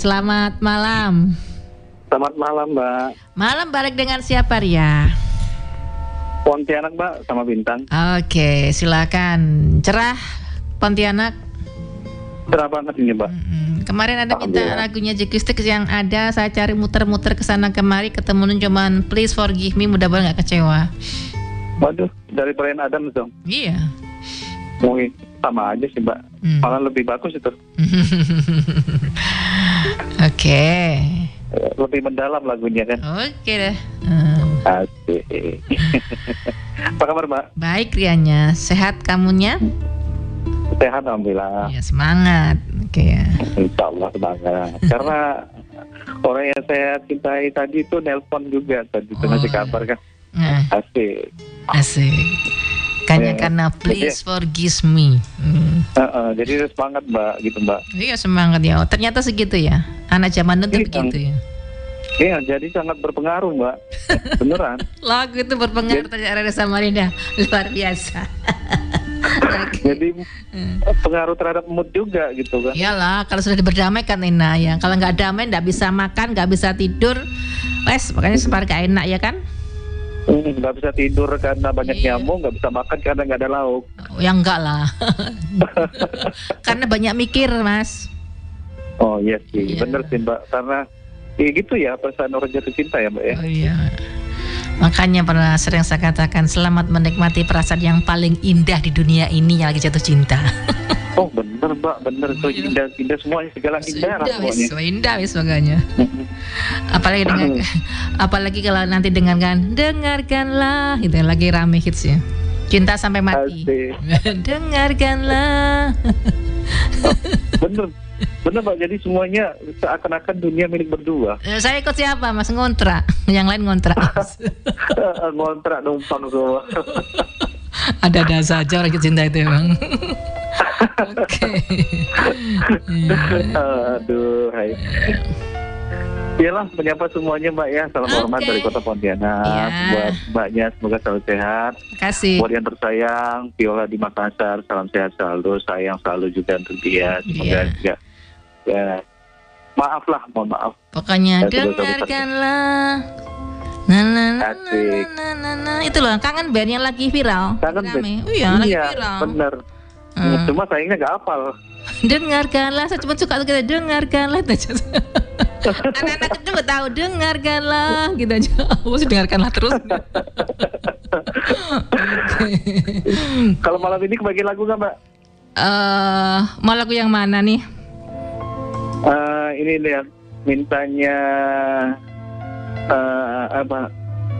Selamat malam. Selamat malam, Mbak. Malam balik dengan siapa Ria? Pontianak, Mbak, sama Bintang. Oke, silakan. Cerah Pontianak. Cerah banget ini, Mbak. Mm-mm. Kemarin ada minta lagunya Jikustik yang ada saya cari muter-muter ke sana kemari ketemu cuman please forgive me mudah-mudahan nggak kecewa. Waduh, dari Brian Adams dong. Iya. Mungkin sama aja sih, Mbak. Hmm. Malah lebih bagus itu. Oke. Eh, Lebih mendalam lagunya kan. Oke deh. Hmm. Asik. Apa kabar, Mbak? Baik Rianya, sehat kamunya? Sehat, Alhamdulillah. Ya semangat. Oke ya. Insya Allah semangat. Karena orang yang saya cintai tadi itu nelpon juga tadi itu Oh. ngasih kabar kan. Nah, Asik. asik. Kayaknya Ya. karena please forgive me. Hmm. Heeh, jadi semangat, Mbak, gitu, Mbak. Iya semangat ya. Oh, ternyata segitu ya. Anak zaman tuh Iya. begitu ya. Iya, jadi sangat berpengaruh, Mbak. Beneran. Lagu itu berpengaruh Iya. terhadap Samarinda luar biasa. Jadi pengaruh terhadap mood juga gitu kan. Iyalah, kalau sudah berdamai kan enak ya. Kalau nggak damai, nggak bisa makan, nggak bisa tidur, wes makanya separah gak enak ya kan? Hmm, nggak bisa tidur karena banyak Iya. nyamuk, nggak bisa makan karena nggak ada lauk. Oh, ya enggak lah. Karena banyak mikir, Mas. Oh iya sih, Iya. bener sih mbak. Karena ya gitu ya perasaan orang jatuh cinta ya mbak ya. Oh iya. Makanya pernah sering saya katakan selamat menikmati perasaan yang paling indah di dunia ini yang lagi jatuh cinta. Oh bener mbak, bener tuh Iya. indah, indah semuanya segala indah lah wis, semuanya. indah wis makanya. Apalagi dengan apalagi kalau nanti dengarkan dengarkanlah itu yang lagi rame hits ya. Cinta sampai mati. Dengarkanlah. Bener, bener mbak. Jadi semuanya seakan-akan dunia milik berdua. Eh, Saya ikut siapa Mas ngontrak, yang lain ngontrak. Ngontrak numpang semua. Ada-ada saja orang cinta itu emang. Oke. Aduh, hai. Iyalah menyapa semuanya mbak ya. Salam hormat Oke. dari Kota Pontianak. Iya. Buat mbaknya semoga selalu sehat. Kasih. Buat yang tersayang, Viola di Makassar, salam sehat selalu, sayang selalu juga untuk dia. Semoga Iya. juga, ya, maaf lah, mohon maaf. Pokoknya Ya, dengarkanlah. Nah, nah, nah, nah, nah, nah. Itu loh, kangen band yang lagi viral. Kangen band. Oh iya, lagi iya, viral. bener. Hmm. Cuma sayangnya gak hafal. Dengarkanlah, saya cuma suka kita dengarkanlah itu. Anak-anak kecil nggak tahu dengarkanlah gitu aja. Mesti dengarkanlah terus. Oke. Kalau malam ini kebagian lagu gak mbak? Eh, mau lagu yang mana nih? Eh, ini lihat mintanya eh, apa?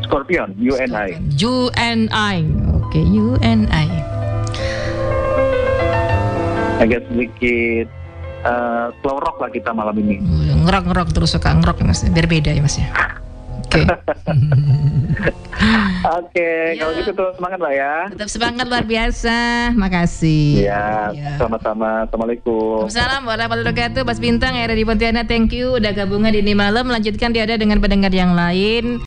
Scorpion, UNI. You and I. Oke, you and I. Agak sedikit slow rock lah kita malam ini. Ngerok-ngerok terus suka ngerok ya mas. Biar beda ya mas ya. Oke. Oke, Iya. kalau gitu terus semangat lah ya. Tetap semangat luar biasa. Makasih. Iya, Iya. sama-sama. Assalamualaikum. Assalamualaikum warahmatullahi wabarakatuh Mas Bintang yang ada di Pontianak Thank you Udah gabungan di ini malam Lanjutkan dia ada dengan pendengar yang lain